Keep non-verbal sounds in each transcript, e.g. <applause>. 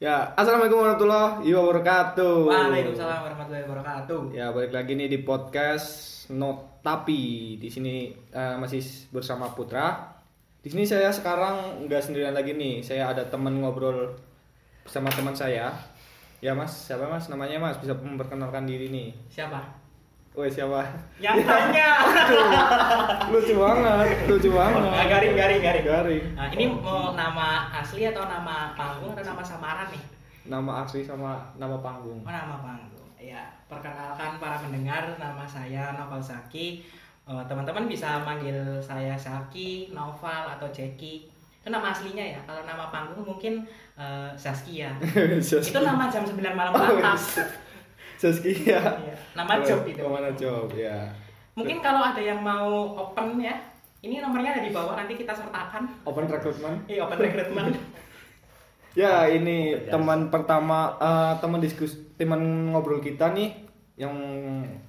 Ya, assalamualaikum warahmatullahi wabarakatuh. Waalaikumsalam warahmatullahi wabarakatuh. Ya, balik lagi nih di podcast Not Tapi. Di sini eh, masih bersama Putra. Di sini saya sekarang nggak sendirian lagi nih. Saya ada teman ngobrol bersama teman saya. Ya, Mas. Siapa Mas? Namanya Mas. Bisa memperkenalkan diri nih. Siapa? Woi, siapa? Yang tanya. lucu banget, lucu Nah, banget. garing, garing, garing. Garing. Nah, ini mau nama asli atau nama panggung atau nama samaran nih? Nama asli sama nama panggung. Oh, nama panggung. Ya, perkenalkan para pendengar, nama saya Noval Saki. Eh, Teman-teman bisa manggil saya Saki, Noval atau Jeki. Itu nama aslinya ya. Kalau nama panggung mungkin eh, Saskia. <laughs> Itu nama jam 9 malam Oh, atas. Saskia. Iya, Nama job itu. Mana job ya. Mungkin kalau ada yang mau open ya, ini nomornya ada di bawah nanti kita sertakan. Open recruitment. Iya, open recruitment. <laughs> Ya, ini teman pertama eh, teman diskus teman ngobrol kita nih yang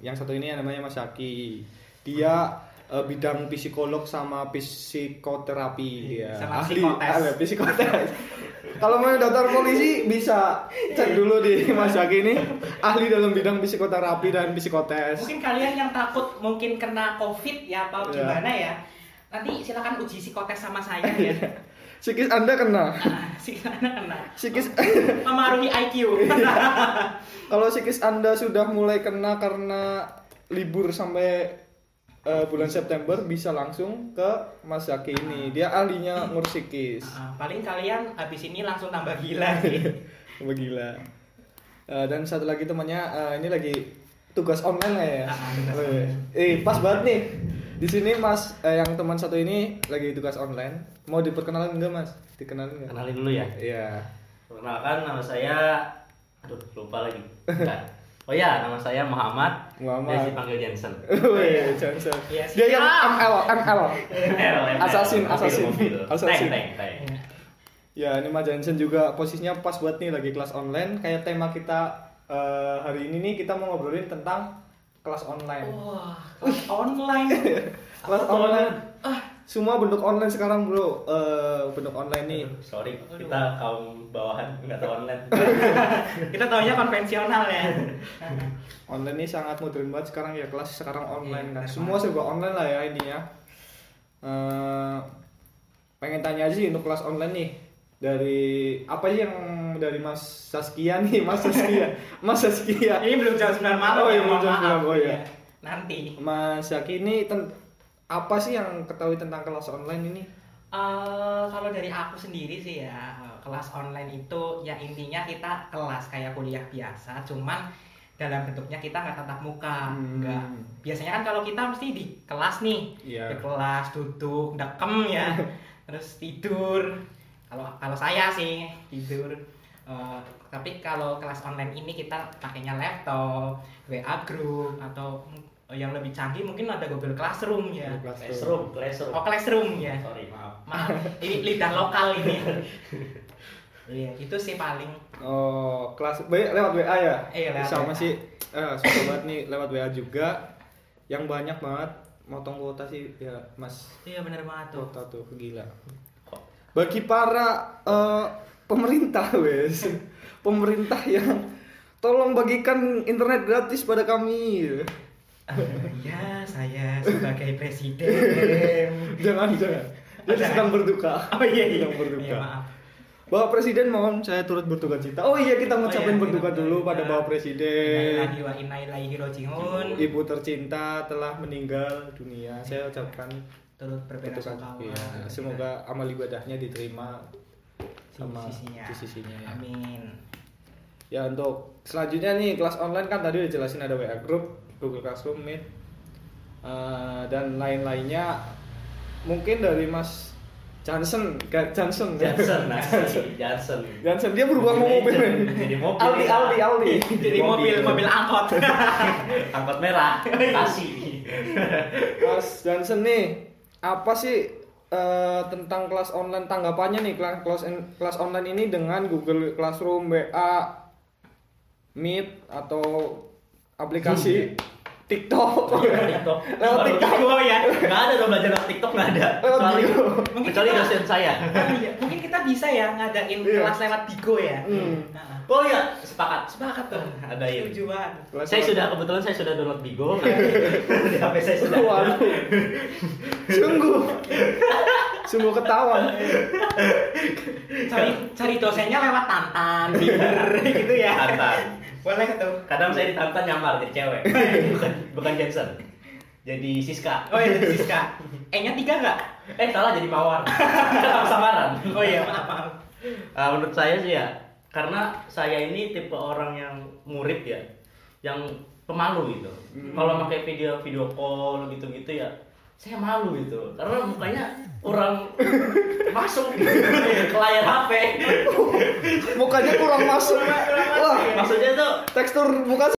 yang satu ini namanya Mas Saki. Dia eh, bidang psikolog sama psikoterapi dia. Sama ahli psikotes. ah, psikotes. <laughs> Kalau mau daftar polisi bisa cek dulu di Mas Saki ini ahli dalam bidang psikoterapi dan psikotes. Mungkin kalian yang takut mungkin kena COVID ya apa Iya. gimana ya. Nanti silakan uji psikotes sama saya ya. Psikis Anda kena. Nah, silakan kena. Psikis Memengaruhi IQ. <laughs> Kalau psikis Anda sudah mulai kena karena libur sampai eh, bulan September bisa langsung ke Mas Zaki ini. Dia ahlinya ngurus psikis. Nah, paling kalian habis ini langsung tambah gila <laughs> sih. Wah, Gila. Eh, dan satu lagi temannya eh, ini lagi tugas online lah ya. Ah, online. Eh, pas banget nih. Di sini Mas eh, yang teman satu ini lagi tugas online. Mau diperkenalkan enggak, Mas? Dikenalin enggak? Kenalin dulu ya. Iya. Perkenalkan nama saya aduh lupa lagi. <laughs> Oh ya, nama saya Muhammad. Muhammad. Biasa dipanggil Jensen. <laughs> Wih, Johnson. Iya, Dia yang siap. ML, ML. Assassin, assassin. <laughs> Assassin. Tank, tank, tank. Ya, ini Mas Johnson juga posisinya pas buat nih lagi kelas online. Kayak tema kita eh, hari ini nih kita mau ngobrolin tentang kelas online. Wah, kelas online. <laughs> kelas online. Ah, semua bentuk online sekarang, Bro. Eh, bentuk online nih. Aduh, Sorry, kita kaum bawahan nggak tahu online. <laughs> Kita taunya konvensional ya. Online ini sangat modern banget sekarang ya kelas sekarang online Iya, kan. Semua serba online lah ya intinya. Eh, pengen tanya aja sih untuk kelas online nih dari apa sih yang dari Mas Saskia nih, Mas Saskia, <laughs> Mas Saskia. Ini belum jam 9 malam Oh, iya, ya, belum mohon jam maaf. 9, oh, iya. Iya. Nanti. Mas Zaki ini ten- apa sih yang ketahui tentang kelas online ini? Eh, kalau dari aku sendiri sih ya kelas online itu ya intinya kita kelas kayak kuliah biasa cuman dalam bentuknya kita nggak tatap muka Hmm. nggak biasanya kan kalau kita mesti di kelas nih Iya. di kelas duduk dekem ya <laughs> terus tidur kalau kalau saya sih tidur Eh, tapi kalau kelas online ini kita pakainya laptop WA group atau yang lebih canggih mungkin ada Google Classroom ya Classroom, classroom. oh Classroom ya Sorry, maaf. Maaf, ini lidah lokal ini. <laughs> Iya, itu sih paling. Oh, kelas B lewat WA ya? Iya, lewat Sama WA. sih eh suka banget nih lewat WA juga. Yang banyak banget motong kuota sih ya, Mas. Iya bener banget tuh. Kuota tuh gila. Bagi para eh, pemerintah <laughs> wes. pemerintah yang tolong bagikan internet gratis pada kami. Ya, saya sebagai presiden. jangan jangan. Dia sedang berduka. Oh iya, iya. Sedang berduka. Iya, maaf. Bapak Presiden mohon saya turut berduka cita. Oh iya kita ngucapin iya, berduka dulu pada berduka. Bapak Presiden. Ibu tercinta telah meninggal dunia. Saya ucapkan Turut berduka. Iya, semoga amal ibadahnya diterima sama Di sisinya. di sisinya ya. Amin. Ya untuk selanjutnya nih kelas online kan tadi udah jelasin ada WA group, Google Classroom, Meet, eh, dan lain-lainnya. Mungkin dari Mas Johnson, Johnson, Johnson, nasi, Johnson. Johnson dia berubah mau mobil. Jadi mobil. Aldi, Aldi, Aldi. Jadi mobil mobil angkot. <laughs> Angkot merah, kasih. Mas Johnson nih, apa sih eh, tentang kelas online tanggapannya nih kelas kelas kelas online ini dengan Google Classroom, WA, Meet atau aplikasi TikTok. <laughs> TikTok. Lewat Baru- TikTok. Oh ya. Nggak ada dong belajar lewat TikTok nggak ada. Lewat Kecuali Bigo. Mungkin kecuali kita- dosen saya. Mungkin kita bisa ya ngadain Iya. kelas lewat Bigo ya. Hmm. Nah, Oh iya, sepakat. sepakat tuh. Ada. Setuju banget. Kelas Saya sudah kebetulan saya sudah download Bigo. <laughs> Di HP saya sudah. Waduh. <laughs> Sungguh. Sungguh ketahuan. Cari cari dosennya lewat Tantan, <laughs> Tinder gitu ya. Tantan. Boleh tuh. Kadang saya ditantang nyamar jadi cewek. <laughs> bukan bukan Jensen. Jadi Siska. Oh iya, Siska. E-nya tiga nggak? Eh salah jadi Mawar. Kan samaran. Oh iya, maaf maaf. Ah, menurut saya sih ya, karena saya ini tipe orang yang murid ya, yang pemalu gitu. Hmm. Kalau pakai video video call gitu-gitu ya, saya malu gitu. Karena mukanya kurang masuk gitu, ke layar HP. Mukanya kurang masuk. Wah, Maksudnya tuh tekstur muka.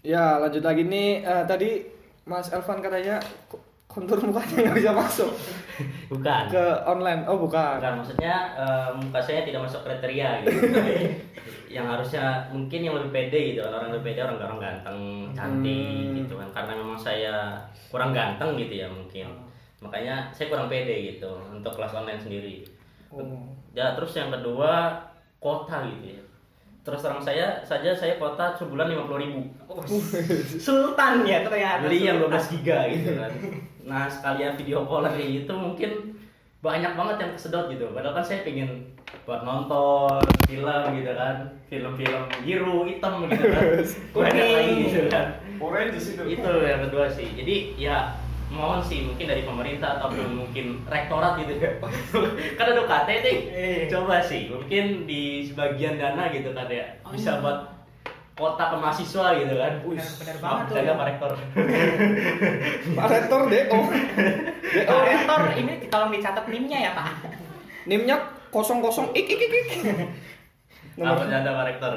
Ya, lanjut lagi nih. Eh, tadi Mas Elvan katanya kontur mukanya nggak bisa masuk bukan. ke online. Oh, bukan. Bukan, maksudnya eh, muka saya tidak masuk kriteria gitu. <laughs> yang harusnya mungkin yang lebih pede gitu orang lebih pede orang orang ganteng cantik Hmm. gitu kan karena memang saya kurang ganteng gitu ya mungkin makanya saya kurang pede gitu untuk kelas online sendiri Oh. ya terus yang kedua kota gitu ya terus terang saya saja saya kota sebulan lima puluh ribu Oh, <laughs> Sultan ya ternyata. beli yang Sultan. 12 giga gitu kan <laughs> nah sekalian video call kayak gitu mungkin banyak banget yang kesedot gitu. Padahal kan saya pengen buat nonton film gitu kan. Film-film biru hitam gitu kan. <laughs> Banyak lagi gitu kan. Orange itu. itu yang kedua sih. Jadi ya mohon sih mungkin dari pemerintah atau mungkin rektorat gitu ya. <laughs> Kan ada UKT nih Iya. coba sih mungkin di sebagian dana gitu kan ya. Oh, bisa iya. buat kota ke mahasiswa gitu kan Benar, benar banget tuh. jaga Pak Rektor <laughs> Pak Rektor DO. <laughs> DO. Rektor ini tolong dicatat NIM-nya ya, Pak. NIM-nya 00 ik ik ik ik. <laughs> Apa Nomor ada Pak Rektor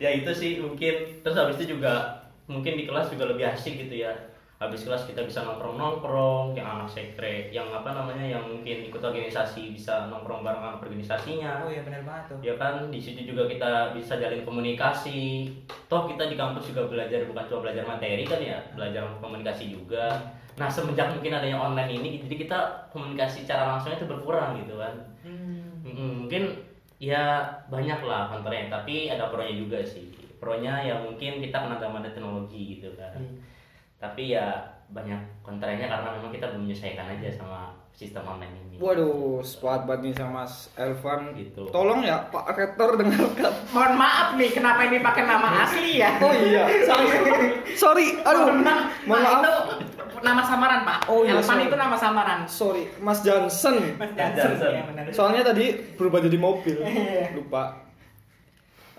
ya itu sih mungkin terus habis itu juga mungkin di kelas juga lebih asik gitu ya habis kelas kita bisa nongkrong nongkrong yang anak sekre yang apa namanya yang mungkin ikut organisasi bisa nongkrong bareng anak organisasinya. Oh iya benar banget tuh. ya kan? Di situ juga kita bisa jalin komunikasi. Toh kita di kampus juga belajar bukan cuma belajar materi kan ya belajar komunikasi juga. Nah semenjak mungkin adanya online ini jadi kita komunikasi cara langsungnya itu berkurang gitu kan. Hmm. Mm, mungkin ya banyak lah konternya tapi ada pro nya juga sih. Pro nya ya mungkin kita kena zaman teknologi gitu kan. Hmm. Tapi ya banyak kontranya karena memang kita belum menyesuaikan aja sama sistem online ini Waduh, sepakat banget nih sama Mas Elvan. Gitu. Tolong ya Pak Rektor dengarkan. Mohon maaf nih, kenapa ini pakai nama <laughs> asli ya? Oh iya, sorry. sorry. Aduh. Mohon maaf. Mohon maaf. itu nama samaran, Pak. Oh iya, Elvan sorry. itu nama samaran. Sorry, Mas Johnson. Mas Johnson. Johnson. Ya, benar. Soalnya tadi berubah jadi mobil. Iya. Lupa.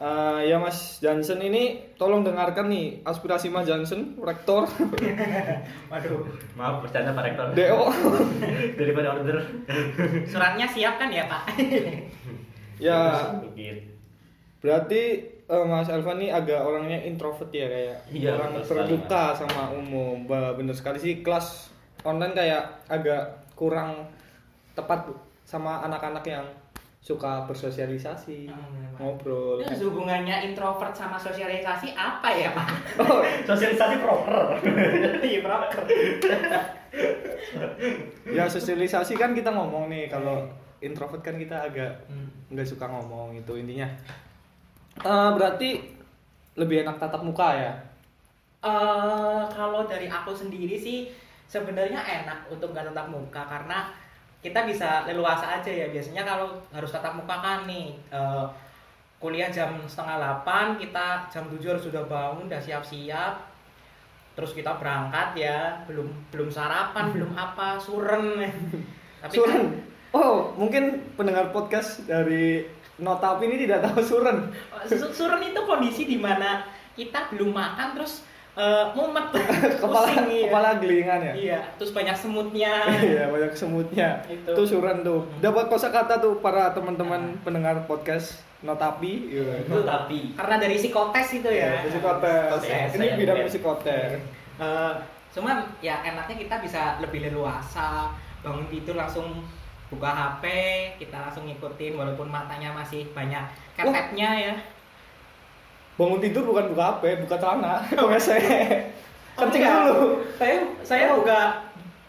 Eh, ya Mas Johnson ini tolong dengarkan nih aspirasi Mas Johnson, rektor <laughs> Waduh. maaf bercanda Pak Rektor DO. <laughs> daripada order Suratnya siap kan ya, Pak? <laughs> ya, berarti eh, Mas Elvan ini agak orangnya introvert ya kayak Iya, orang sekali, terbuka sama umum. Bah, bener sekali sih kelas online kayak agak kurang tepat Bu, sama anak-anak yang suka bersosialisasi, Hmm, ngobrol. Terus hubungannya introvert sama sosialisasi apa ya, Pak? <laughs> Oh, sosialisasi proker <laughs> Iya, broker. ya sosialisasi kan kita ngomong nih kalau introvert kan kita agak Hmm. nggak suka ngomong itu intinya. Eh, berarti lebih enak tatap muka ya? Eh, kalau dari aku sendiri sih sebenarnya enak untuk nggak tatap muka karena kita bisa leluasa aja ya biasanya kalau harus tatap muka kan nih eh, kuliah jam setengah delapan kita jam tujuh harus sudah bangun udah siap-siap terus kita berangkat ya belum belum sarapan belum apa suren tapi kan- Suren. Oh, mungkin pendengar podcast dari Notap ini tidak tahu Suren. Su- suren itu kondisi di mana kita belum makan terus eh, mumet <laughs> kepala pusing, iya. kepala gelingan ya. Iya, terus banyak semutnya. <laughs> Iya, banyak semutnya. Itu. Itu Suren tuh. Hmm. Dapat kosakata tuh para teman-teman pendengar podcast Notapi. Iya. itu tapi Karena dari psikotes itu ya. Psikotes. Psikotes, Ini saya bidang psikotes. Eh, cuman ya enaknya kita bisa lebih leluasa bangun tidur langsung buka HP kita langsung ngikutin walaupun matanya masih banyak ketetnya ya Bangun tidur bukan buka HP, buka celana. <laughs> WC. Kencing enggak. dulu. Saya saya buka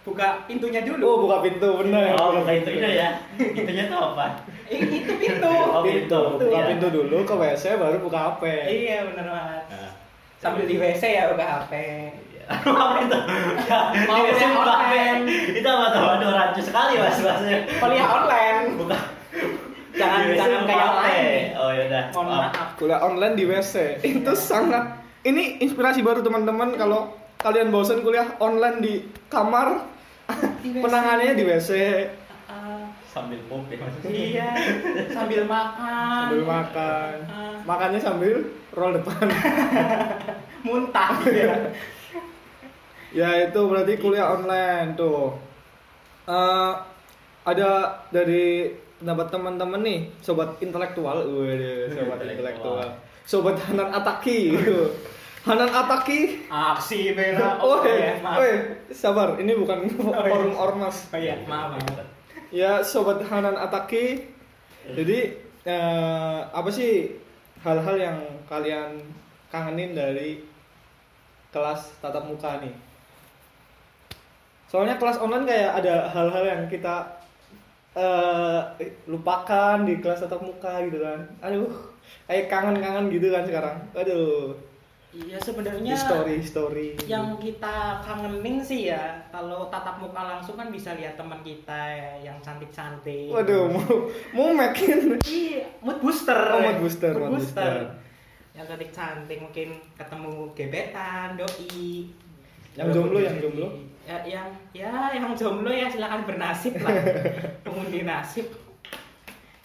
buka pintunya dulu. Oh, buka pintu bener. Oh, bukan itunya ya. Itunya tuh apa? Eh, itu pintu. <laughs> Oh, pintu. pintu, Buka iya. pintu dulu ke WC baru buka HP. Iya bener banget. Nah. Sambil di WC ya buka HP. apa itu? Mau kuliah buka online. HP. Itu apa tuh? Aduh, rancu sekali mas masnya. Kuliah online. Buka. Jangan jangan kayak HP. lain. Oh ya udah. Mohon maaf. Kuliah online di WC. Itu sangat ini inspirasi baru teman-teman kalau kalian bosan kuliah online di kamar Di penanganannya di WC Ah, Sambil pop ya. iya. Sambil makan. sambil makan. Ah. Makannya sambil roll depan. <laughs> Muntah ya. <laughs> ya itu berarti kuliah online tuh. Eh, ada dari pendapat teman-teman nih, sobat intelektual, waduh, <laughs> sobat Intelektual. sobat Hanan Ataki, <laughs> Hanan Ataki, Aksi bela. <laughs> oh, ya, sabar, ini bukan iya. forum ormas. Oh iya, maaf. maaf. Ya, sobat Hanan Ataki, jadi eh, apa sih hal-hal yang kalian kangenin dari kelas tatap muka nih? Soalnya kelas online kayak ada hal-hal yang kita eh, lupakan di kelas tatap muka gitu kan. Aduh, kayak kangen-kangen gitu kan sekarang. Aduh, Iya sebenarnya story story. yang kita kangenin sih ya kalau tatap muka langsung kan bisa lihat teman kita ya, yang cantik-cantik. Waduh, mau mau makin Iya, mood booster. Oh, mood booster, mood booster. Yang cantik-cantik mungkin ketemu gebetan, doi. Yang jomblo, yang jomblo? Ya, yang ya yang jomblo ya silakan bernasib lah. <laughs> Pengundi nasib.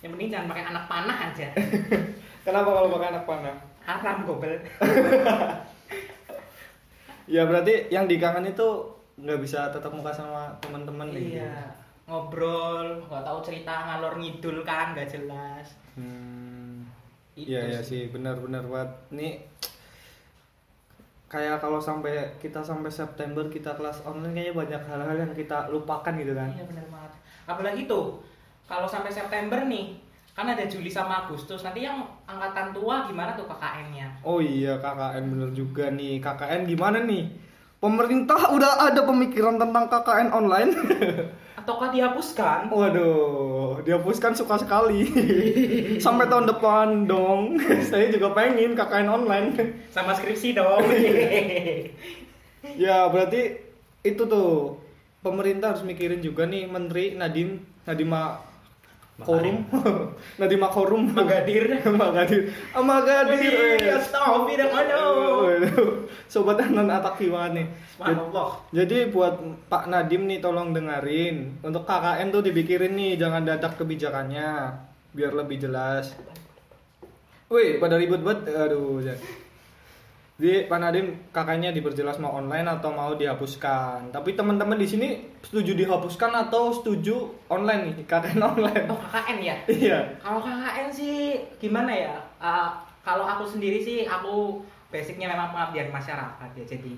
Yang penting jangan pakai anak panah aja. <laughs> Kenapa kalau pakai anak panah? Haram gobel. <laughs> Ya berarti yang dikangen itu nggak bisa tetap muka sama teman-teman nih. Iya, ngobrol, nggak tahu cerita ngalor ngidul kan, nggak jelas. Hmm. Itu Iya iya sih benar-benar buat nih kayak kalau sampai kita sampai September kita kelas online kayaknya banyak hal-hal yang kita lupakan gitu kan. Iya benar banget. Apalagi tuh kalau sampai September nih, kan ada Juli sama Agustus. Nanti yang angkatan tua gimana tuh KKN-nya? Oh iya KKN bener juga nih KKN gimana nih? Pemerintah udah ada pemikiran tentang KKN online. <laughs> Ataukah dihapuskan? Waduh, dihapuskan suka sekali. <laughs> Sampai tahun depan dong. <laughs> Saya juga pengen KKN online. Sama skripsi dong. <laughs> ya berarti itu tuh pemerintah harus mikirin juga nih Menteri Nadim Nadima Korum <laughs> Nadima Korum Magadir. <laughs> Magadir Ah, Magadir eh. Astagfirullah. Sobat Anan Ataki banget nih Jadi- Subhanallah. Jadi buat Pak Nadim nih tolong dengerin Untuk KKN tuh dipikirin nih Jangan dadak kebijakannya Biar lebih jelas Wih pada ribut banget Aduh jangan. Jadi Pak Nadim kakaknya diperjelas mau online atau mau dihapuskan. Tapi teman-teman di sini setuju dihapuskan atau setuju online nih KKN online? Oh KKN ya? Iya. Kalau KKN sih gimana ya? Uh, kalau aku sendiri sih aku basicnya memang pengabdian masyarakat ya. Jadi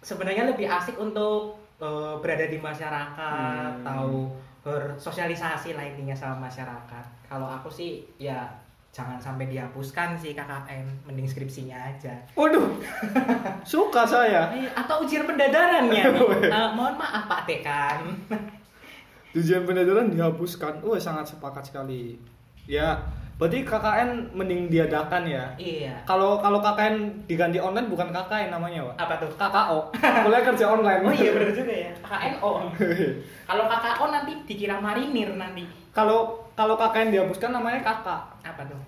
sebenarnya lebih asik untuk uh, berada di masyarakat, Hmm. tahu bersosialisasi lah intinya sama masyarakat. Kalau aku sih ya jangan sampai dihapuskan sih KKN, mending skripsinya aja. Waduh. Suka saya. Eh, Atau ujian pendadaran ya? <laughs> Eh, mohon maaf Pak Dekan. <laughs> Ujian pendadaran dihapuskan. Wah, sangat sepakat sekali. Ya, berarti KKN mending diadakan ya. iya. Kalau kalau KKN diganti online bukan KKN namanya, Pak. Apa tuh? KKO. Kuliah <laughs> kerja online. Oh iya benar juga ya. KKNO. Kalau KKO nanti dikira marinir nanti. Kalau kalau KKN dihapuskan namanya kakak. Apa tuh?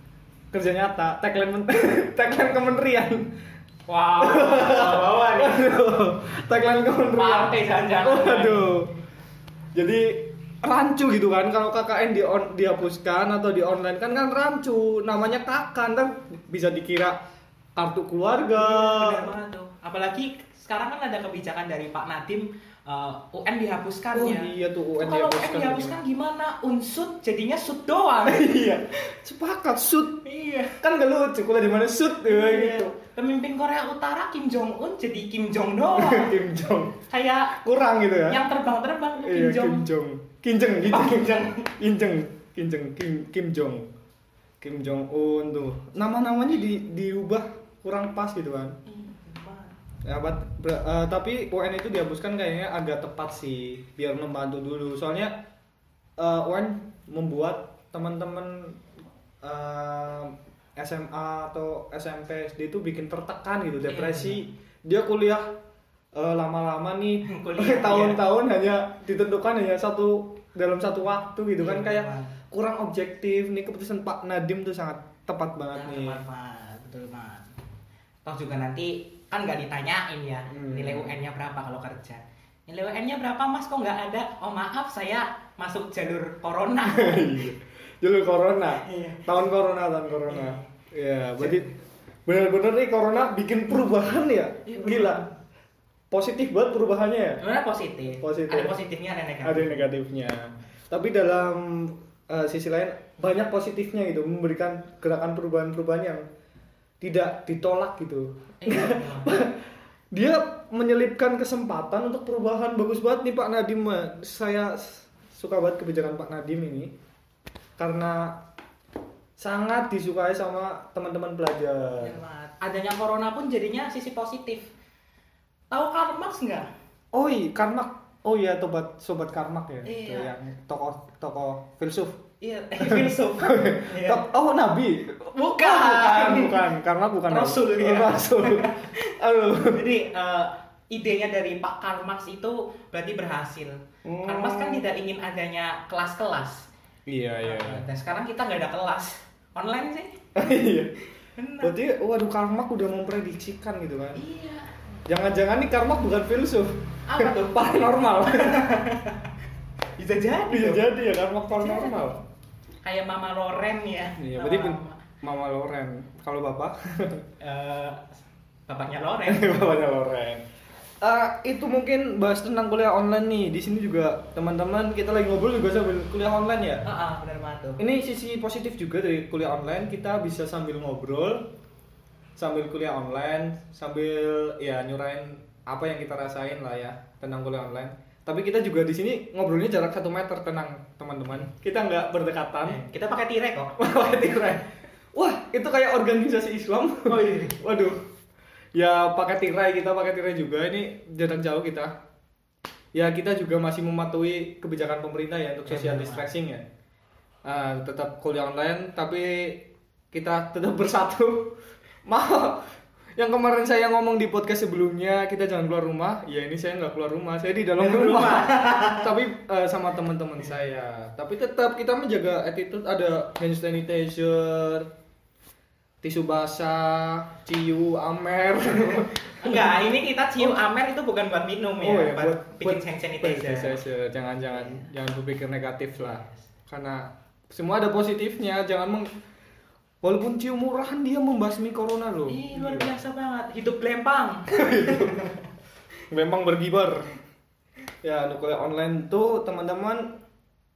Kerja nyata, tagline men- <laughs> tagline kementerian. Wow, bawa nih. Tagline kementerian. Partai jangan-jangan. Waduh. Jadi rancu gitu kan kalau KKN di on, dihapuskan atau di online kan kan rancu namanya kakak ntar bisa dikira kartu keluarga. Apalagi sekarang kan ada kebijakan dari Pak Nadim eh, UN dihapuskan oh ya. iya tuh UN Kalau UN dihapuskan dihapuskan gimana? Unsut jadinya sut doang. <laughs> iya sepakat shoot iya. kan gak lucu kuliah di mana shoot ya, gitu Pemimpin Korea Utara Kim Jong Un jadi Kim Jong doang. <laughs> Kim Jong Kayak kurang gitu ya yang terbang-terbang Kim iya Jong. Kim Jong Kinjeng gitu Oh, Kim Jong. <laughs> Kinjeng Kinjeng Kim Kim Jong Kim Jong Un tuh nama-namanya di diubah kurang pas gitu kan Iya, Ya, but- eh, tapi UN itu dihapuskan kayaknya agak tepat sih, biar membantu dulu. Soalnya eh, UN membuat teman-teman eh, SMA atau SMP SD itu bikin tertekan gitu, Iya, depresi. Dia kuliah lama-lama nih, <laughs> Kuliah, <laughs> tahun-tahun hanya ditentukan hanya satu dalam satu waktu gitu kan Iya, kayak Pak. kurang objektif. Nih keputusan Pak Nadim tuh sangat tepat banget Nah, nih. teman-teman, betul man. Toh juga nanti kan nggak ditanyain ya Hmm. nilai UN-nya berapa kalau kerja. Nilai UN-nya berapa mas? Kok nggak ada? Oh maaf saya masuk jalur corona. <laughs> Jalur corona. Iya. Tahun corona, tahun corona. Ya, berarti benar-benar nih corona bikin perubahan ya. Iya, Gila. Positif banget perubahannya ya. Sebenarnya positif. Positif. Ada positifnya ada negatifnya. Ada negatifnya. Tapi dalam eh, sisi lain banyak positifnya gitu, memberikan gerakan perubahan-perubahan yang tidak ditolak gitu. Iya. <laughs> Dia menyelipkan kesempatan untuk perubahan bagus banget nih Pak Nadim. Saya suka banget kebijakan Pak Nadim ini karena sangat disukai sama teman-teman pelajar. Iya. Adanya corona pun jadinya sisi positif. Tahu Karl Marx nggak? Oh iya, Karmak. Oh iya, sobat sobat Karmak ya. Iya. Yang tokoh tokoh filsuf. Iya, <laughs> filsuf. Iya. Tok- Oh, nabi. Bukan. bukan, bukan. Karena bukan nabi. Rasul, Oh, ya. Rasul. <laughs> Aduh. Jadi eh, idenya dari Pak Karl Marx itu berarti berhasil. Hmm. Karl Marx kan tidak ingin adanya kelas-kelas. Iya, iya. Eh, Dan sekarang kita nggak ada kelas online sih. Iya. Benar. Berarti waduh Karmak udah memprediksikan gitu kan. Iya. Jangan-jangan nih Karmak bukan filsuf. Apa tuh? <laughs> Paranormal. Bisa jadi. Bisa dong. jadi ya Karmak paranormal. Kayak Mama Loren ya. Iya, Mama- berarti ben- Mama Loren. Kalau Bapak? <laughs> Eh, bapaknya Loren. <laughs> Bapaknya Loren. Eh, itu mungkin bahas tentang kuliah online nih. Di sini juga teman-teman kita lagi ngobrol juga sambil kuliah online ya. Ah, ah, benar banget tuh. Ini sisi positif juga dari kuliah online. Kita bisa sambil ngobrol, sambil kuliah online, sambil ya nyurain apa yang kita rasain lah ya tentang kuliah online. Tapi kita juga di sini ngobrolnya jarak satu meter tenang teman-teman. Kita nggak berdekatan. Eh, Kita pakai tirai kok. <laughs> Pakai tirai. Wah, itu kayak organisasi Islam. Oh iya. <laughs> Waduh. Ya pakai tirai kita pakai tirai juga. Ini jarak jauh kita. Ya kita juga masih mematuhi kebijakan pemerintah ya untuk social distancing ya. Ah, tetap kuliah online tapi kita tetap bersatu. <laughs> Maaf. Yang kemarin saya ngomong di podcast sebelumnya kita jangan keluar rumah. Ya ini saya nggak keluar rumah, saya di dalam Dalam rumah. <laughs> tapi eh, sama teman-teman saya. Tapi tetap kita menjaga attitude ada hand sanitizer, tisu basah, ciu, amer. <laughs> Enggak, ini kita cium amer itu bukan buat minum ya, Oh ya, buat, buat bikin hand sanitizer. hand sanitizer. Jangan jangan jangan berpikir negatif lah. Karena semua ada positifnya. Jangan meng Walaupun cium murahan dia membasmi corona loh. Ih, luar biasa banget. Hidup lempang. <laughs> Memang bergibar. Ya, untuk kuliah online tuh teman-teman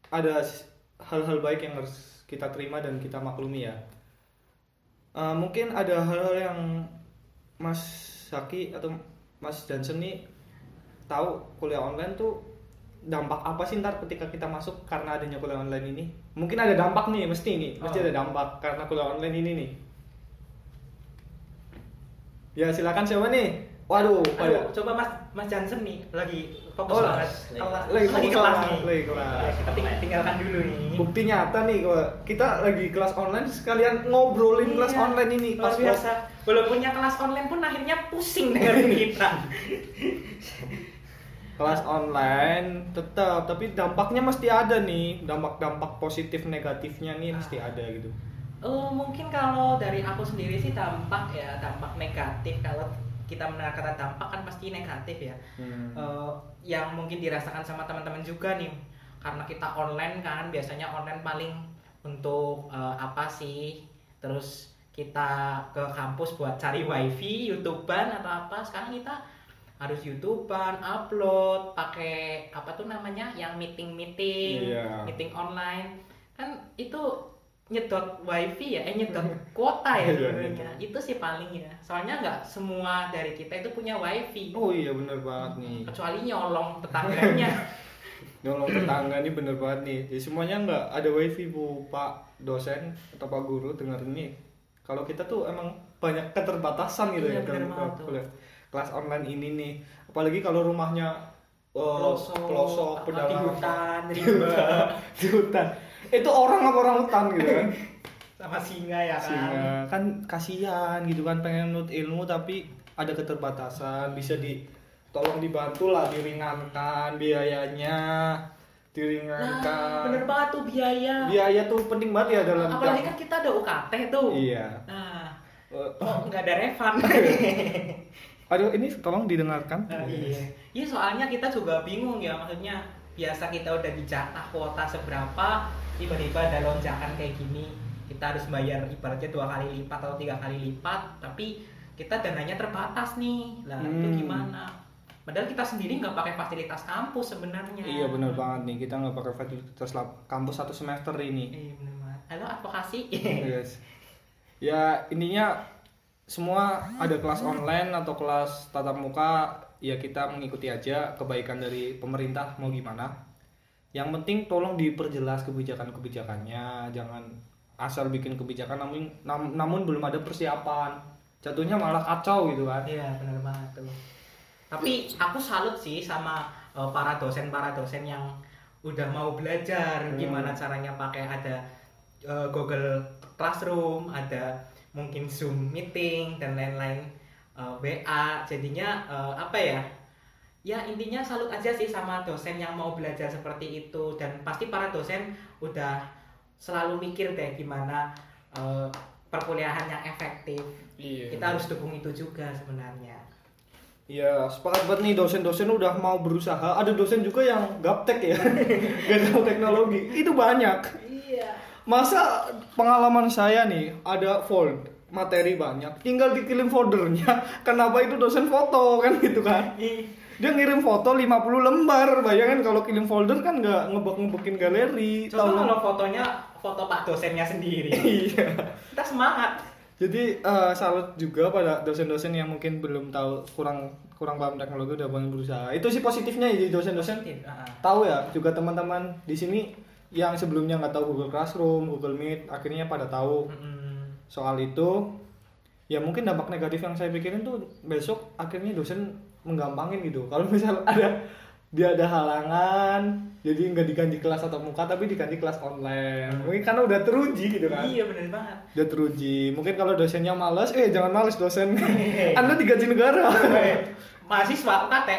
ada hal-hal baik yang harus kita terima dan kita maklumi ya. Eh, mungkin ada hal-hal yang Mas Saki atau Mas Johnson nih tahu kuliah online tuh dampak apa sih ntar ketika kita masuk karena adanya kuliah online ini? Mungkin ada dampak nih, mesti nih, mesti Oh. ada dampak karena kuliah online ini nih. Ya silakan siapa nih? Waduh, Aduh, pada- coba Mas Mas Jansen nih lagi fokus Oh, banget. lagi- Kelas, lagi lagi fokus kelas nih. lagi kelas. Ya, kita ting- tinggalkan dulu nih. bukti nyata nih kalau kita lagi kelas online sekalian ngobrolin kelas Iya, online ini luar pas biasa. Belum punya kelas online pun akhirnya pusing dengerin kita. <laughs> kelas online tetap. Tapi dampaknya mesti ada nih. Dampak-dampak positif negatifnya nih mesti ada gitu. Oh, mungkin kalau dari aku sendiri sih dampak ya, dampak negatif. Kalau kita mendengar kata dampak kan pasti negatif ya. Hmm. Eh, yang mungkin dirasakan sama teman-teman juga nih. Karena kita online kan biasanya online paling untuk eh, apa sih? Terus kita ke kampus buat cari wifi youtuber atau apa. Sekarang kita harus youtuber upload pakai apa tuh namanya? Yang meeting meeting Iya. meeting online. Kan itu nyedot wifi ya eh nyedot <laughs> kuota ya Iya, sebenarnya. Itu sih paling ya. Soalnya nggak semua dari kita itu punya wifi. Oh iya bener banget nih. Kecuali nyolong tetangganya. <laughs> Nolong tetangga nih bener banget nih. Jadi semuanya nggak ada wifi bu pak dosen atau pak guru dengar ini kalau kita tuh emang banyak keterbatasan gitu Iya, ya dalam kuliah kelas online ini nih. Apalagi kalau rumahnya eh, pelosok di pedalaman. hutan, <laughs> di hutan di hutan. Itu orang apa orang hutan gitu kan? Sama singa ya kan. Sehingga kan kasihan gitu kan pengen nut ilmu tapi ada keterbatasan. Bisa di tolong dibantu lah diringankan biayanya Nah, diringankan bener banget tuh biaya. biaya tuh penting banget ya dalam Apalagi kan kita ada UKT tuh. iya. Nah, Eh, kok nggak ada refund? <laughs> aduh ini tolong didengarkan. Nah, iya. Iya soalnya kita juga bingung ya maksudnya biasa kita udah dijatah kuota seberapa tiba-tiba ada lonjakan kayak gini kita harus bayar ibaratnya dua kali lipat atau tiga kali lipat tapi kita dananya terbatas nih. Lah itu Hmm. gimana? Padahal kita sendiri nggak pakai fasilitas kampus sebenarnya. Iya benar banget nih. Kita nggak pakai fasilitas lab- kampus satu semester ini. Iya bener banget. Halo advokasi. Yes. Ya intinya semua ada kelas online atau kelas tatap muka ya kita mengikuti aja kebaikan dari pemerintah mau gimana. Yang penting tolong diperjelas kebijakan-kebijakannya, jangan asal bikin kebijakan namun nam- namun belum ada persiapan. Jatuhnya malah kacau gitu kan. Iya benar banget tuh. Tapi aku salut sih sama eh, para dosen para dosen yang udah mau belajar Hmm. gimana caranya pakai ada eh, Google Classroom, ada mungkin Zoom meeting dan lain-lain eh, WA. Jadinya eh, apa ya? Ya intinya salut aja sih sama dosen yang mau belajar seperti itu dan pasti para dosen udah selalu mikir deh gimana eh, perkuliahan yang efektif Iya. kita harus dukung itu juga sebenarnya Iya, sepakat banget nih dosen-dosen udah mau berusaha. Ada dosen juga yang gaptek ya, <laughs> gak tahu teknologi. Itu banyak. iya Masa pengalaman saya nih ada fold materi banyak, tinggal dikirim foldernya. <laughs> Kenapa itu dosen foto kan gitu kan? Dia ngirim foto 50 lembar. Bayangin kalau kirim folder kan nggak ngebek-ngebekin galeri. Tahu- kalau fotonya foto pak dosennya sendiri <laughs> Iya. kita semangat Jadi eh, salut juga pada dosen-dosen yang mungkin belum tahu kurang kurang paham teknologi udah banyak berusaha. Itu sih positifnya ya, jadi dosen-dosen ah. tahu ya juga teman-teman di sini yang sebelumnya nggak tahu Google Classroom, Google Meet, akhirnya pada tahu Mm-mm. soal itu. Ya mungkin dampak negatif yang saya pikirin tuh besok akhirnya dosen menggampangin gitu. Kalau <laughs> misal ada dia ada halangan, jadi nggak diganti kelas atau muka tapi diganti kelas online. Mungkin karena udah teruji gitu kan iya bener banget udah teruji mungkin kalau dosennya males eh jangan males dosen <laughs> anda digaji negara <laughs> mahasiswa UKT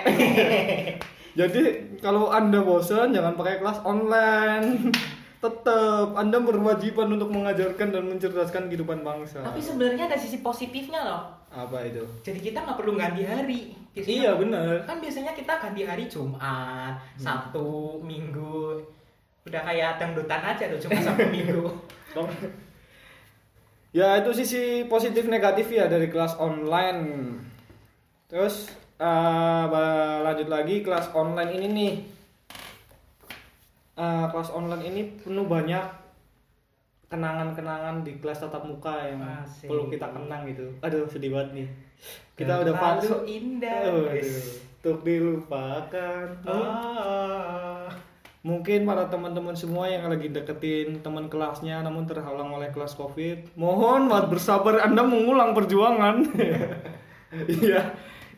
jadi kalau anda bosan jangan pakai kelas online. <laughs> Tetap anda berwajiban untuk mengajarkan dan mencerdaskan kehidupan bangsa. Tapi sebenarnya ada sisi positifnya loh. Apa itu? Jadi kita nggak perlu ganti hari. Biasanya- iya benar. kan biasanya kita ganti hari Jumat, Sabtu, Minggu. Udah kayak dangdutan aja tuh cuma Sabtu <laughs> Minggu. ya itu sisi positif negatif ya dari kelas online. Terus ba- lanjut lagi kelas online ini nih Eh, kelas online ini penuh banyak kenangan-kenangan di kelas tatap muka yang Asik. perlu kita kenang gitu aduh sedih banget nih kita udah Terlalu fase indah. Guys. untuk dilupakan Ah. Mungkin para teman-teman semua yang lagi deketin teman kelasnya namun terhalang oleh kelas Covid, mohon banget bersabar Anda mengulang perjuangan. <laughs> Iya,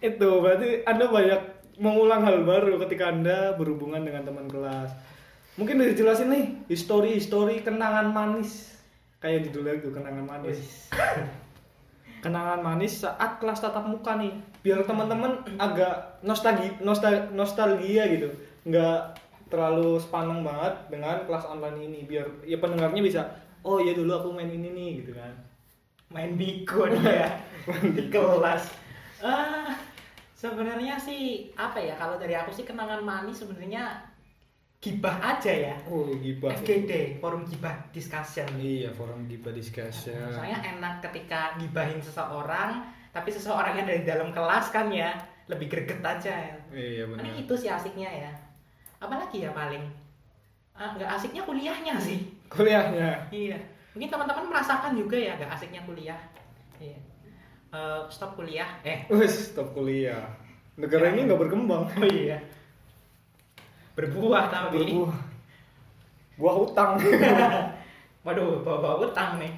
itu berarti Anda banyak mengulang hal baru ketika Anda berhubungan dengan teman kelas. Mungkin bisa dijelasin nih histori-histori kenangan manis. Kayak judulnya itu kenangan manis. <laughs> kenangan manis saat kelas tatap muka nih. Biar teman-teman agak nostalgia nostal nostalgia gitu. Nggak terlalu sepaneng banget dengan kelas online ini. Biar ya pendengarnya bisa oh ya dulu aku main ini nih gitu kan. Main bikun ya. <laughs> Di kelas. Ah, sebenarnya sih apa ya kalau dari aku sih kenangan manis sebenarnya gibah aja ya. oh gibah FGD, forum gibah discussion. iya forum gibah discussion Soalnya enak ketika gibahin seseorang, tapi seseorangnya dari dalam kelas kan ya lebih greget aja. ya. iya benar itu sih asiknya ya. Apalagi ya paling ah, nggak asiknya kuliahnya sih. kuliahnya Iya. Mungkin teman-teman merasakan juga ya nggak asiknya kuliah. Iya. Eh, stop kuliah. Eh. stop kuliah negara ini nggak berkembang Oh iya. Berbuah tapi. berbuah buah utang <laughs> Waduh, bawa utang nih.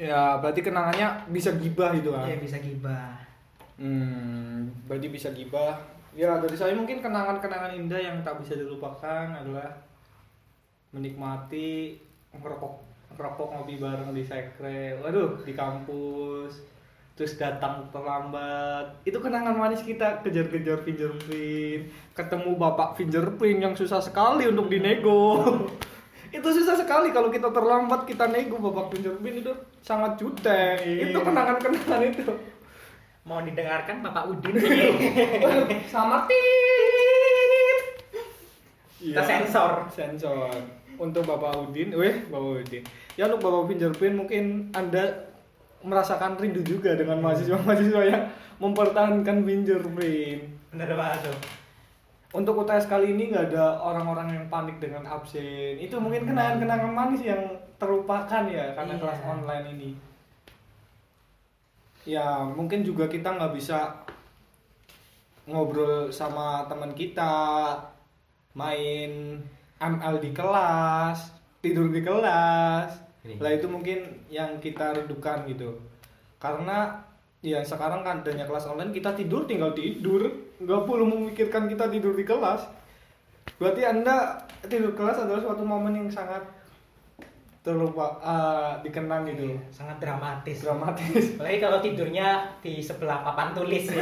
ya berarti kenangannya bisa gibah gitu kan Iya bisa gibah. Hmm, berarti bisa gibah. Ya dari saya mungkin kenangan-kenangan indah yang tak bisa dilupakan adalah menikmati ngerokok ngerokok ngopi bareng di sekre. Waduh, di kampus. Terus datang terlambat. Itu kenangan manis kita kejar-kejar fingerprint. Ketemu bapak fingerprint yang susah sekali untuk dinego. <laughs> itu susah sekali kalau kita terlambat kita nego bapak fingerprint itu sangat jutek. Itu kenangan-kenangan itu. Mau didengarkan Bapak Udin? <laughs> sama tit Kita sensor. sensor untuk Bapak Udin weh Bapak Udin ya untuk Bapak fingerprint mungkin Anda merasakan rindu juga dengan mahasiswa-mahasiswa yang mempertahankan fingerprint Bener banget tuh. untuk UTS kali ini nggak ada orang-orang yang panik dengan absen itu mungkin kenangan-kenangan manis yang terlupakan ya karena Iya. kelas online ini ya mungkin juga kita nggak bisa ngobrol sama teman kita main ML di kelas tidur di kelas. Lah itu mungkin yang kita rindukan gitu. Karena ya sekarang kan adanya kelas online kita tidur tinggal tidur. Nggak perlu memikirkan kita tidur di kelas. Berarti anda tidur kelas adalah suatu momen yang sangat terlupa eh, dikenang gitu. Sangat dramatis. dramatis. <laughs> Apalagi kalau tidurnya di sebelah papan tulis ya.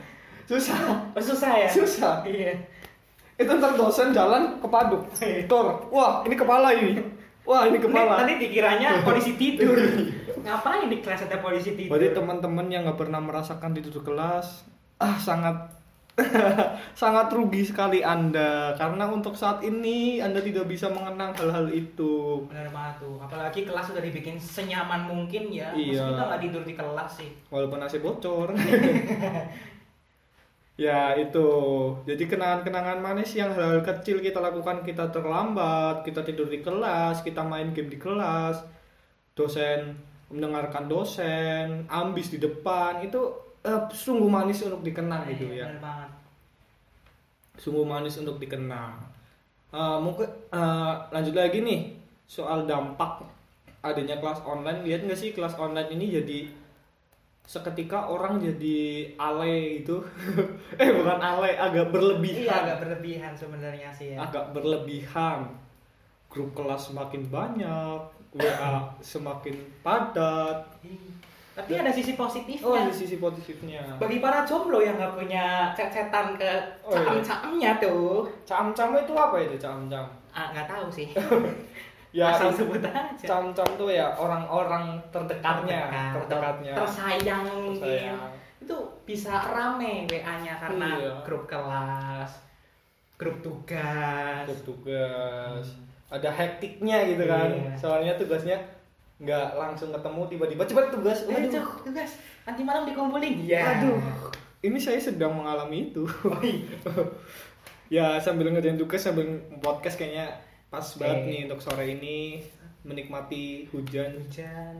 <laughs> susah. Oh, susah ya? susah. Iya. itu ntar dosen jalan kepaduk. Tor wah ini kepala ini wah ini kepala Nanti dikiranya polisi tidur. <laughs> Ngapain di kelas ada polisi tidur? Berarti teman-teman yang nggak pernah merasakan tidur kelas, ah sangat <laughs> sangat rugi sekali Anda karena untuk saat ini Anda tidak bisa mengenang hal-hal itu. Bener banget tuh. Apalagi kelas udah dibikin senyaman mungkin ya. Iya. Kita nggak tidur di kelas sih. Walaupun AC bocor. <laughs> ya itu. Jadi kenangan-kenangan manis yang hal-hal kecil kita lakukan kita terlambat, kita tidur di kelas, kita main game di kelas, dosen mendengarkan dosen, ambis di depan itu eh, sungguh manis untuk dikenang gitu Iya, ya. Bener banget. sungguh manis untuk dikenang. Eh, mungkin eh, lanjut lagi nih soal dampak adanya kelas online. Lihat nggak sih kelas online ini jadi seketika orang jadi alay gitu. <laughs> eh bukan alay, agak berlebihan. Iya agak berlebihan sebenarnya sih ya. Agak berlebihan. Grup kelas semakin banyak, WA <laughs> semakin padat. Tapi ada sisi positifnya. Oh, di sisi positifnya. Bagi para jomblo yang nggak punya cecetan ke Oh, iya. cam-camnya tuh, Cam-cam itu apa itu cam-cam? ah nggak tahu sih. <laughs> Ya, Asal sebut aja. Cam-cam tuh ya orang-orang terdekatnya, Terdekat, terdekatnya. tersayang mungkin. Itu bisa rame WA-nya karena Iya. grup kelas, grup tugas. Untuk tugas. Ada hektiknya gitu kan. Iya. Soalnya tugasnya nggak langsung ketemu tiba-tiba cepat tugas. Eh, Waduh. Cok, tugas nanti malam dikumpulin. Iya. Aduh. Ini saya sedang mengalami itu. Oh, iya. <laughs> ya sambil ngerjain tugas sambil podcast kayaknya pas banget nih untuk sore ini menikmati hujan. Hujan.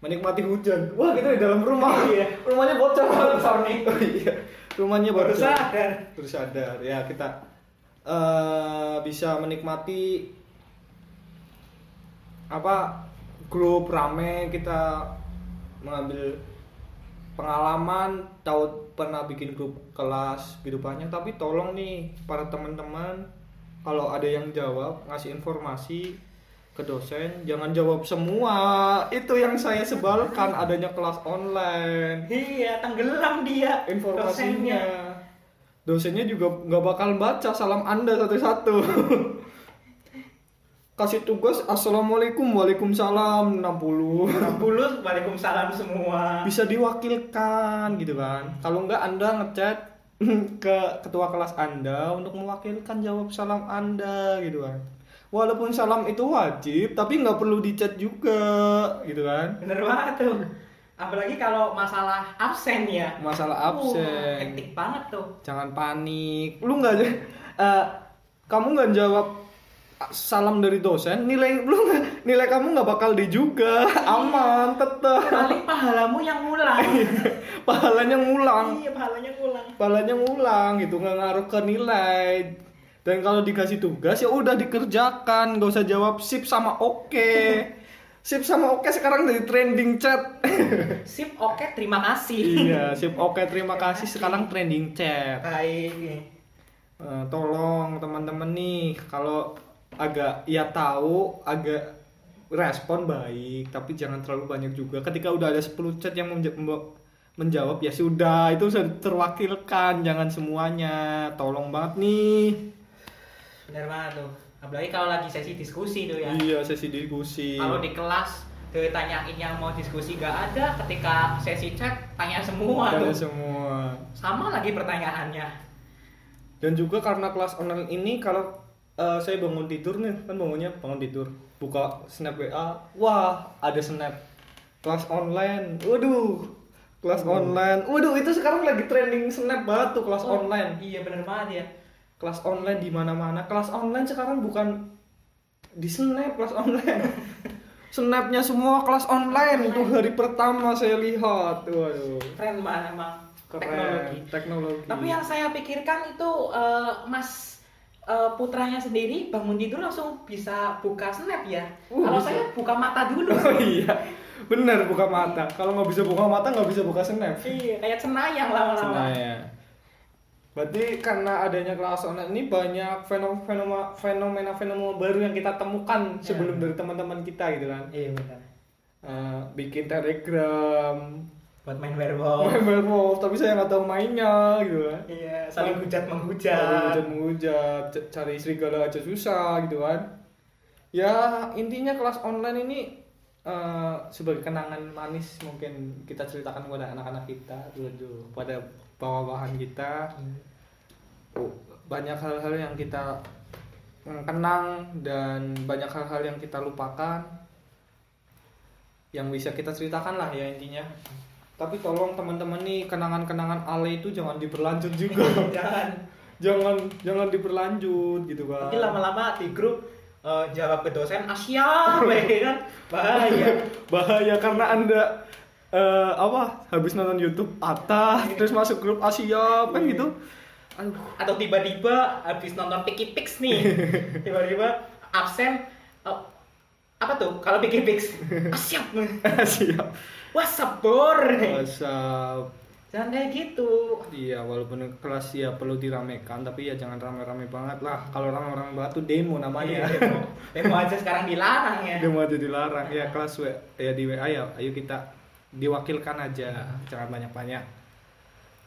Menikmati hujan. Wah, kita di dalam rumah. Iya. Rumahnya bocor. Bocor nih. Oh iya. Rumahnya bocor. sadar. Baru sadar. Ya, kita eh bisa menikmati apa grup rame kita mengambil pengalaman tahu pernah bikin grup kelas gitu banyak tapi tolong nih para teman-teman kalau ada yang jawab ngasih informasi ke dosen jangan jawab semua itu yang saya sebalkan adanya kelas online Iya, tenggelam dia. informasinya dosennya. dosennya juga nggak bakal baca salam anda satu-satu <laughs> kasih tugas assalamualaikum waalaikumsalam 60 60 Waalaikumsalam semua. bisa diwakilkan gitu kan kalau nggak anda ngechat <laughs> ke ketua kelas anda untuk mewakilkan jawab salam anda gitu kan walaupun salam itu wajib tapi nggak perlu dicat juga gitu kan Bener banget tuh. Apalagi kalau masalah absen ya. masalah Wah, absen hektik banget tuh. jangan panik lu nggak <laughs> eh, kamu nggak jawab salam dari dosen nilai lu nggak nilai kamu nggak bakal di juga aman tetap Paling pahalamu yang ngulang. <laughs> pahalanya ngulang iya, pahalanya ngulang. pahalanya ngulang gitu nggak ngaruh ke nilai dan kalau dikasih tugas ya udah dikerjakan nggak usah jawab sip sama oke <laughs> Sip sama oke sekarang jadi trending chat. <laughs> Sip, oke, terima kasih. iya, sip oke terima kasih sekarang trending chat. Baik. Eh, tolong teman-teman nih kalau agak ya tahu agak respon baik tapi jangan terlalu banyak juga ketika udah ada 10 chat yang menjawab ya sudah itu sudah terwakilkan jangan semuanya tolong banget nih Bener banget tuh. Apalagi kalau lagi sesi diskusi tuh ya. iya sesi diskusi Kalau di kelas ditanyain yang mau diskusi gak ada, ketika sesi chat tanya semua Tanya tuh. semua Sama lagi pertanyaannya. dan juga karena kelas online ini kalau eh, saya bangun tidur nih kan bangunnya bangun tidur buka snap WA wah ada snap. Kelas online waduh kelas online. Waduh itu sekarang lagi trending snap banget tuh kelas Oh, online. Iya bener banget ya. kelas online di mana-mana. Kelas online sekarang bukan di snap kelas online. <laughs> Snapnya semua kelas online itu hari pertama saya lihat. Waduh. Keren banget emang. keren. Teknologi. teknologi. Tapi yang saya pikirkan itu eh, Mas eh, putranya sendiri bangun tidur langsung bisa buka snap ya. Uh, Kalau saya buka mata dulu. <laughs> Oh iya, bener buka mata. Kalau nggak bisa buka mata nggak bisa buka snap. iya, kayak cenayang lama-lama. ya. Berarti karena adanya kelas online ini banyak fenomena fenomena fenomena baru yang kita temukan sebelum dari teman-teman kita gitu kan. Iya benar. Eh, bikin telegram, Buat main werewolf. main werewolf, tapi saya nggak tahu mainnya gitu kan. Iya, saling hujat menghujat. hujat menghujat, cari serigala aja susah gitu kan. Ya intinya kelas online ini eh, sebagai kenangan manis mungkin kita ceritakan kepada anak-anak kita dulu pada bawa-bawahan kita. Oh, banyak hal-hal yang kita mm, kenang dan banyak hal-hal yang kita lupakan yang bisa kita ceritakan lah ya intinya. Tapi tolong teman-teman nih kenangan-kenangan ale itu jangan diberlanjut juga <laughs> Jangan. jangan jangan diperlanjut gitu kan Nanti lama-lama di grup eh, jawab ke dosen Asia, ya kan? Bahaya. <laughs> bahaya karena anda eh, apa habis nonton YouTube atas terus masuk grup Asia kan gitu aduh Atau tiba-tiba habis nonton Piki Pix nih, <laughs> tiba-tiba absen. eh, apa tuh? Kalau Piki Pix, Asia. Asia WhatsApp bor. WhatsApp Jangan kayak gitu. iya walaupun kelas ya perlu diramekan tapi ya jangan rame-rame banget lah kalau rame-rame banget tuh demo namanya Iya, demo. Demo aja sekarang dilarang ya. demo aja dilarang ya kelas W ya di WA ya ayo kita diwakilkan aja jangan banyak-banyak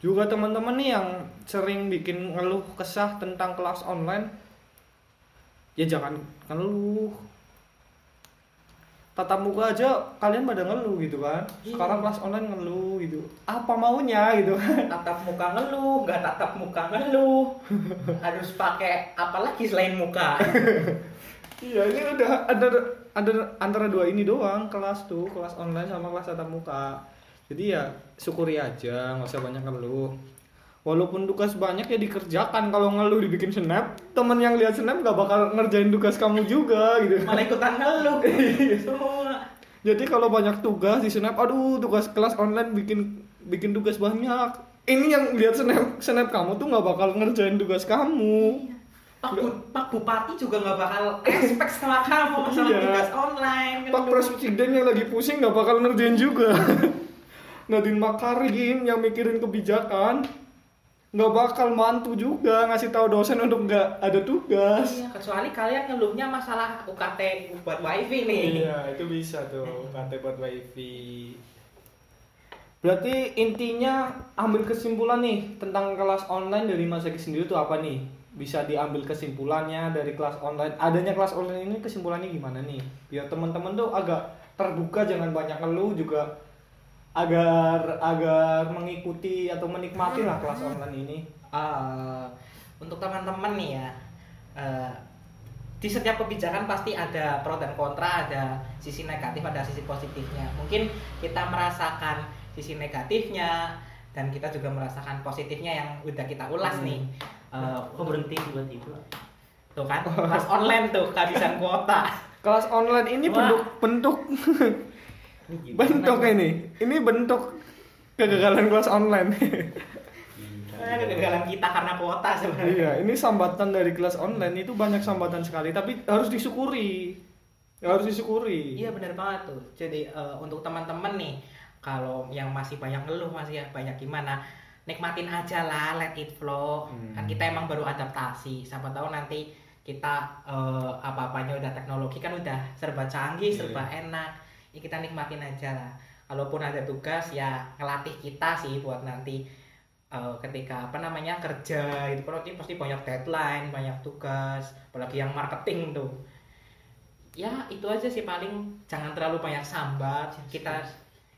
juga teman-teman nih yang sering bikin ngeluh kesah tentang kelas online ya jangan ngeluh tatap muka aja kalian pada ngeluh gitu kan. Iya. sekarang kelas online ngeluh gitu. Apa maunya gitu kan. Tatap muka ngeluh, nggak tatap muka ngeluh, harus pakai apa lagi selain muka? iya ini udah ada ada antara dua ini doang kelas tuh kelas online sama kelas tatap muka. Jadi ya syukuri aja nggak usah banyak ngeluh walaupun tugas banyak ya dikerjakan kalau ngeluh dibikin snap temen yang lihat snap nggak bakal ngerjain tugas kamu juga gitu Malah ikutan ngeluh. <laughs> Iya. Semua. jadi kalau banyak tugas di snap aduh tugas kelas online bikin bikin tugas banyak ini yang lihat snap snap kamu tuh nggak bakal ngerjain tugas kamu Pak, Bu- Pak Bupati juga nggak bakal <laughs> respect sama kamu sama Iya. tugas online. Pak Presiden yang lagi pusing nggak bakal ngerjain juga. <laughs> Nadine Makarim yang mikirin kebijakan nggak bakal mantu juga ngasih tahu dosen untuk nggak ada tugas. Iya, kecuali kalian ngeluhnya masalah UKT buat wifi nih. Iya, itu bisa tuh kantor buat wifi. Berarti intinya ambil kesimpulan nih tentang kelas online dari Mas Eki sendiri tuh apa nih? Bisa diambil kesimpulannya dari kelas online. Adanya kelas online ini kesimpulannya gimana nih? Biar teman-teman tuh agak terbuka jangan banyak ngeluh juga agar agar mengikuti atau menikmati lah kelas online ini. Eh, untuk teman-teman nih ya, eh, di setiap kebijakan pasti ada pro dan kontra, ada sisi negatif, ada sisi positifnya. Mungkin kita merasakan sisi negatifnya dan kita juga merasakan positifnya yang udah kita ulas Hmm. nih. Kok berhenti tiba-tiba tuh kan, <laughs> kelas online tuh kehabisan kuota. Kelas online ini bentuk bentuk <laughs> Ini bentuk ini. Ini bentuk kegagalan kelas online. Kegagalan kita karena kuota sebenarnya. iya, ini sambatan dari kelas online itu banyak sambatan sekali, tapi harus disyukuri. harus disyukuri Iya benar banget tuh. Jadi eh, untuk teman-teman nih, kalau yang masih banyak ngeluh masih ya banyak gimana, nikmatin aja lah, let it flow. Hmm. Kan kita emang baru adaptasi. Siapa tahu nanti kita eh, apa-apanya udah teknologi kan udah serba canggih, Iya. serba enak. Ya kita nikmatin aja lah. Kalaupun ada tugas ya ngelatih kita sih buat nanti eh, ketika apa namanya kerja itu kalau kita pasti banyak deadline, banyak tugas, apalagi yang marketing tuh. Ya itu aja sih paling. Jangan terlalu banyak sambat. Kita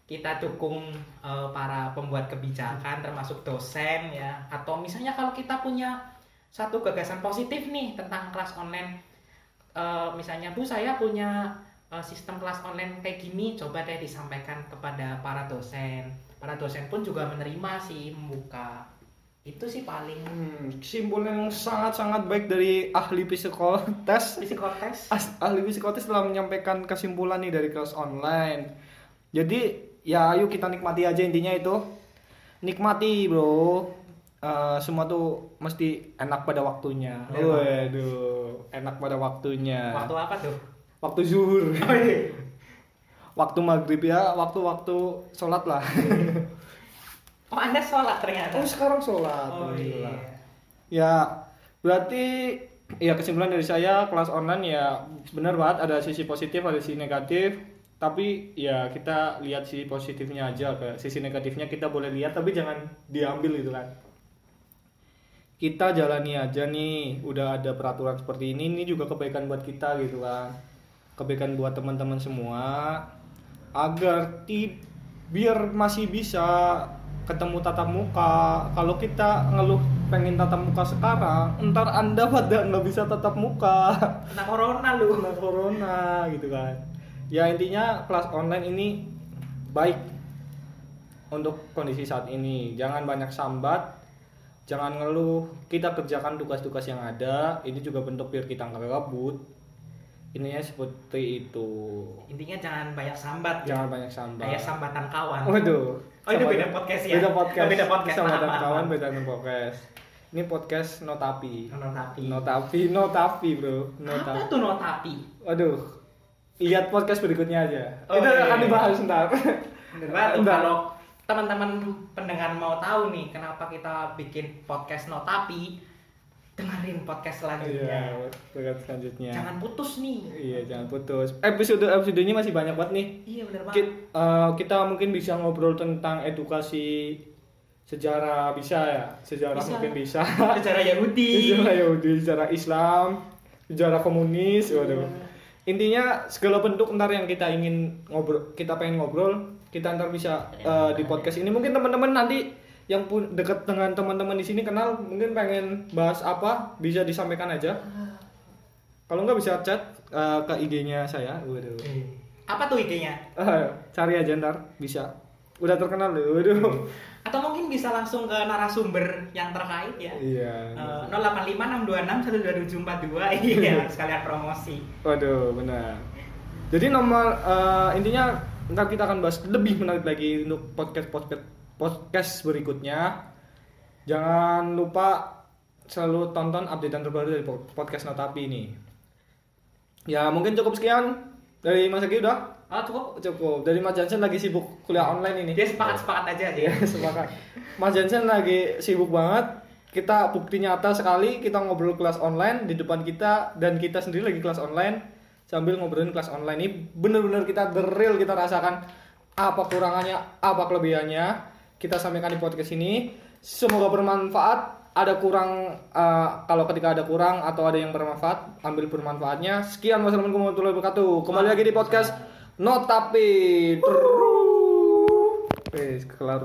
kita dukung eh, para pembuat kebijakan termasuk dosen ya. Atau misalnya kalau kita punya satu gagasan positif nih tentang kelas online. Eh, misalnya bu saya punya eh, sistem kelas online kayak gini coba deh disampaikan kepada para dosen para dosen pun juga menerima sih membuka itu sih paling Hmm, kesimpulan yang sangat-sangat baik dari ahli psikotes psikotes As- ahli psikotes telah menyampaikan kesimpulan nih dari kelas online. Jadi ya ayo kita nikmati aja intinya itu. Nikmati bro. Eh, semua tuh mesti enak pada waktunya. Ya, Waduh, enak pada waktunya. waktu apa tuh Waktu zuhur. waktu maghrib ya, waktu-waktu sholat lah. <laughs> oh anda sholat ternyata oh sekarang sholat. Oh, iya. Ya, berarti ya kesimpulan dari saya kelas online ya benar banget ada sisi positif, ada sisi negatif. Tapi ya kita lihat sisi positifnya aja ke sisi negatifnya kita boleh lihat tapi jangan diambil gitu kan. Kita jalani aja nih, udah ada peraturan seperti ini, ini juga kebaikan buat kita gitu kan. Kebaikan buat teman-teman semua agar ti biar masih bisa ketemu tatap muka. Kalau kita ngeluh pengen tatap muka sekarang, ntar anda <laughs> pada nggak bisa tatap muka kena corona lu kena corona gitu kan. Ya intinya kelas online ini baik untuk kondisi saat ini. Jangan banyak sambat, jangan ngeluh. Kita kerjakan tugas-tugas yang ada. Ini juga bentuk biar kita nggak gabut. Ininya seperti itu. intinya jangan banyak sambat ya. Jangan banyak sambat. kayak sambatan kawan Waduh. Oh, itu beda podcast ya? Beda podcast. Oh, beda podcast. Maaf, maaf, kawan maaf. beda podcast. Ini podcast notapi. notapi Notapi, notapi, Bro. apa Notapi. tuh notapi Waduh. Lihat podcast berikutnya aja. Oh, Itu iya, akan iya. dibahas ntar. Bentar. kalau teman-teman pendengar mau tahu nih kenapa kita bikin podcast notapi dengerin podcast Iya, selanjutnya podcast selanjutnya. jangan putus nih Iya, jangan putus. Episode episodenya masih banyak banget nih. iya bener banget Ki- eh, kita mungkin bisa ngobrol tentang edukasi sejarah bisa ya. Sejarah Bisa. mungkin bisa. sejarah Yahudi <laughs> sejarah Yahudi, sejarah Islam, sejarah komunis, waduh. Intinya segala bentuk ntar yang kita ingin ngobrol, kita pengen ngobrol, kita ntar bisa eh, di podcast ini. Mungkin teman-teman nanti yang pun dekat dengan teman-teman di sini kenal, mungkin pengen bahas apa, bisa disampaikan aja. Kalau nggak bisa chat eh, ke IG-nya saya, waduh. apa tuh idenya Eh, cari aja ntar, bisa. Udah terkenal loh, waduh. atau mungkin bisa langsung ke narasumber yang terkait ya Iya. Eh, 085 626 12742 iya <laughs> sekalian promosi Waduh, benar. Jadi nomor eh, intinya ntar kita akan bahas lebih menarik lagi untuk podcast podcast podcast berikutnya. Jangan lupa selalu tonton updatean terbaru dari po- podcast Notapi ini. Ya mungkin cukup sekian dari Mas Egi udah oh cukup cukup. Dari Mas Jansen lagi sibuk kuliah online ini. dia sepakat sepakat aja dia Ya sepakat. Mas Jansen lagi sibuk banget. Kita bukti nyata sekali kita ngobrol kelas online di depan kita dan kita sendiri lagi kelas online sambil ngobrolin kelas online ini bener-bener kita the real kita rasakan apa kurangannya, apa kelebihannya kita sampaikan di podcast ini. Semoga bermanfaat. Ada kurang eh, kalau ketika ada kurang atau ada yang bermanfaat, ambil bermanfaatnya. Sekian wassalamualaikum warahmatullahi wabarakatuh. Kembali lagi di podcast Notapi. Terus. Wes, kelar.